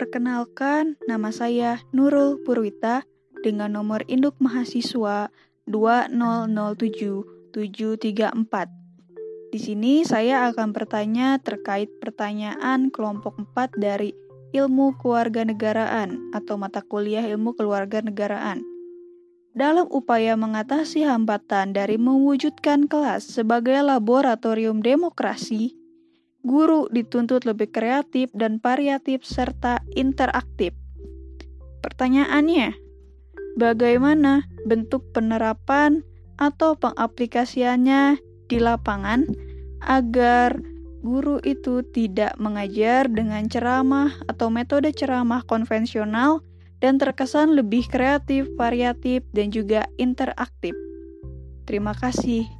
Perkenalkan, nama saya Nurul Purwita dengan nomor induk mahasiswa 2007734. Di sini saya akan bertanya terkait pertanyaan kelompok 4 dari Ilmu Kewarganegaraan atau mata kuliah Ilmu Kewarganegaraan. Dalam upaya mengatasi hambatan dari mewujudkan kelas sebagai laboratorium demokrasi, guru dituntut lebih kreatif dan variatif serta interaktif. Pertanyaannya, bagaimana bentuk penerapan atau pengaplikasiannya di lapangan agar guru itu tidak mengajar dengan ceramah atau metode ceramah konvensional dan terkesan lebih kreatif, variatif, dan juga interaktif. Terima kasih.